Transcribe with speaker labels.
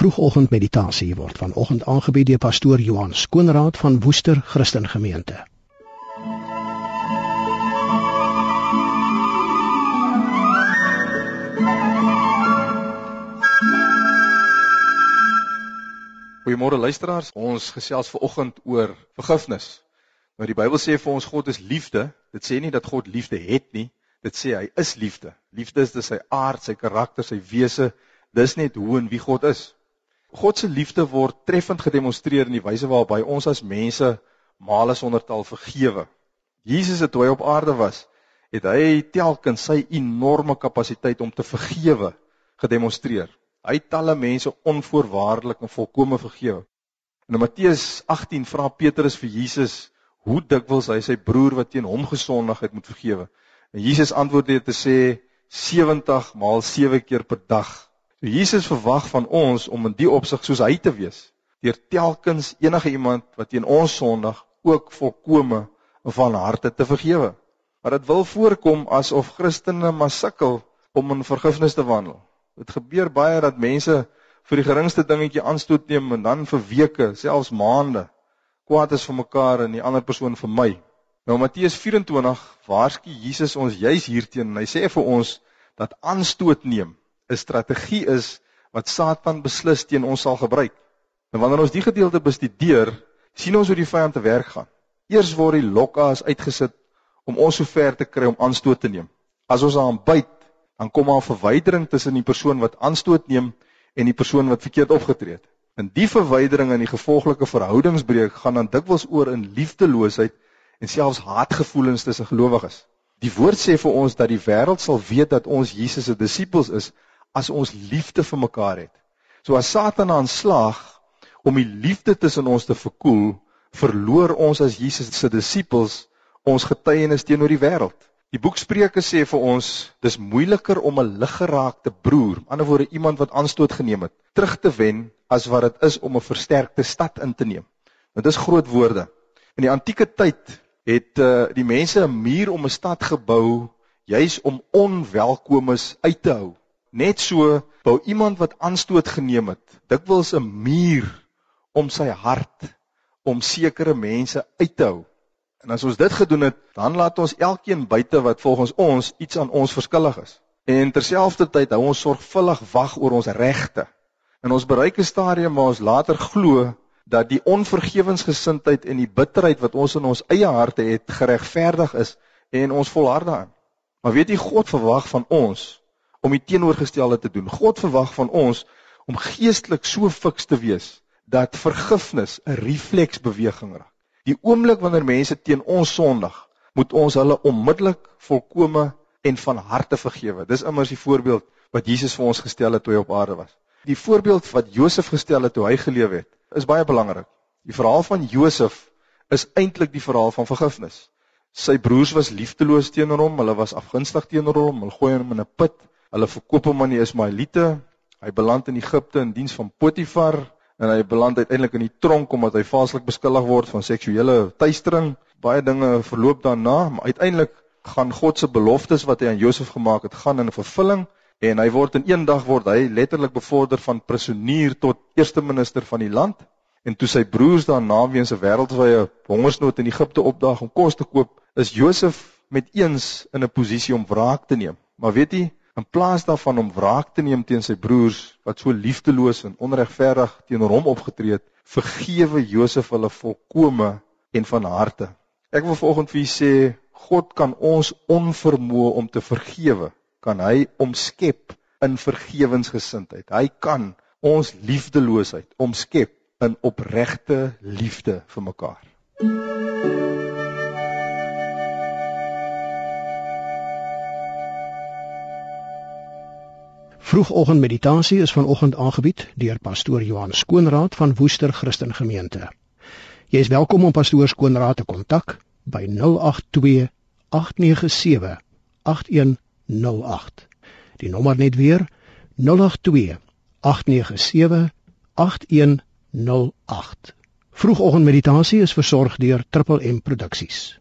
Speaker 1: Vroegoggend meditasie word vanoggend aangebied deur pastoor Johan Skoonraad van Woester Christen Gemeente.
Speaker 2: Goeiemôre luisteraars. Ons gesels vanoggend oor vergifnis. Nou die Bybel sê vir ons God is liefde. Dit sê nie dat God liefde het nie. Dit sê hy is liefde. Liefde is dis sy aard, sy karakter, sy wese. Dis net hoe en wie God is. God se liefde word treffend gedemonstreer in die wyse waarop hy ons as mense male sonder taal vergewe. Jesus het toe hy op aarde was, het hy telkens sy enorme kapasiteit om te vergewe gedemonstreer. Hy het talle mense onvoorwaardelik en volkome vergewe. In Matteus 18 vra Petrus vir Jesus hoe dikwels hy sy broer wat teen hom gesondig het moet vergewe. En Jesus antwoord dit te sê 70 maal 7 keer per dag. So Jesus verwag van ons om in die opsig soos hy te wees. Deur telkens enige iemand wat teen ons sondig ook volkome van harte te vergewe. Maar dit wil voorkom asof Christene maar sukkel om in vergifnis te wandel. Dit gebeur baie dat mense vir die geringste dingetjie aanstoot neem en dan vir weke, selfs maande, kwaad is vir mekaar en die ander persoon vir my. Nou Matteus 24 waarsku Jesus ons juis hierteen en hy sê vir ons dat aanstoot neem 'n strategie is wat Satan beslis teen ons sal gebruik. En wanneer ons die gedeelte bestudeer, sien ons hoe die vyand te werk gaan. Eers word die lokkaas uitgesit om ons so ver te kry om aanstoot te neem. As ons aan byt, dan kom daar 'n verwydering tussen die persoon wat aanstoot neem en die persoon wat verkeerd opgetree het. En die verwydering en die gevolglike verhoudingsbreuk gaan dan dikwels oor in liefdeloosheid en selfs haatgevoelens tussen gelowiges. Die woord sê vir ons dat die wêreld sal weet dat ons Jesus se disippels is as ons liefde vir mekaar het. So as Satan aanslaag om die liefde tussen ons te verkoel, verloor ons as Jesus se disippels ons getuienis teenoor die wêreld. Die boek Spreuke sê vir ons dis moeiliker om 'n liggeraakte broer, aan die ander woorde iemand wat aanstoot geneem het, terug te wen as wat dit is om 'n versterkte stad in te neem. Want dis groot woorde. In die antieke tyd het uh, die mense 'n muur om 'n stad gebou juis om onwelkomes uit te hou. Net so wou iemand wat aanstoot geneem het, dikwels 'n muur om sy hart om sekere mense uit te hou. En as ons dit gedoen het, dan laat ons elkeen buite wat volgens ons iets aan ons verskillig is. En terselfdertyd hou ons sorgvuldig wag oor ons regte. En ons bereik 'n stadium waar ons later glo dat die onvergewensgesindheid en die bitterheid wat ons in ons eie harte het geregverdig is en ons volhard daarin. Maar weet jy God verwag van ons om die teenoorgestelde te doen. God verwag van ons om geestelik so fiks te wees dat vergifnis 'n refleksbeweging raak. Die oomblik wanneer mense teen ons sondig, moet ons hulle onmiddellik volkome en van harte vergewe. Dis immers die voorbeeld wat Jesus vir ons gestel het toe hy op aarde was. Die voorbeeld wat Josef gestel het toe hy geleef het, is baie belangrik. Die verhaal van Josef is eintlik die verhaal van vergifnis. Sy broers was liefdeloos teenoor hom, hulle was afgunstig teenoor hom, hulle gooi hom in 'n put Hulle verkoop hom aan die Ismaeliete. Hy beland in Egipte in diens van Potifar en hy beland uiteindelik in die tronk omdat hy valslik beskuldig word van seksuele teistering. Baie dinge verloop daarna, maar uiteindelik gaan God se beloftes wat hy aan Josef gemaak het, gaan in vervulling en hy word in een dag word hy letterlik bevorder van prisonier tot eerste minister van die land. En toe sy broers daarna weens 'n wêreldwye hongersnood in Egipte opdaag om kos te koop, is Josef met eens in 'n posisie om wraak te neem. Maar weet jy, In plaas daarvan om wraak te neem teen sy broers wat so liefdeloos en onregverdig teenoor hom opgetree het, vergewe Josef hulle volkome en van harte. Ek wil vanoggend vir u sê, God kan ons onvermoë om te vergewe, kan hy omskep in vergewensgesindheid. Hy kan ons liefdeloosheid omskep in opregte liefde vir mekaar.
Speaker 1: Vroegoggend meditasie is vanoggend aangebied deur pastoor Johan Skoonraad van Woester Christen Gemeente. Jy is welkom om pastoor Skoonraad te kontak by 082 897 8108. Die nommer net weer 082 897 8108. Vroegoggend meditasie is versorg deur Triple M Produksies.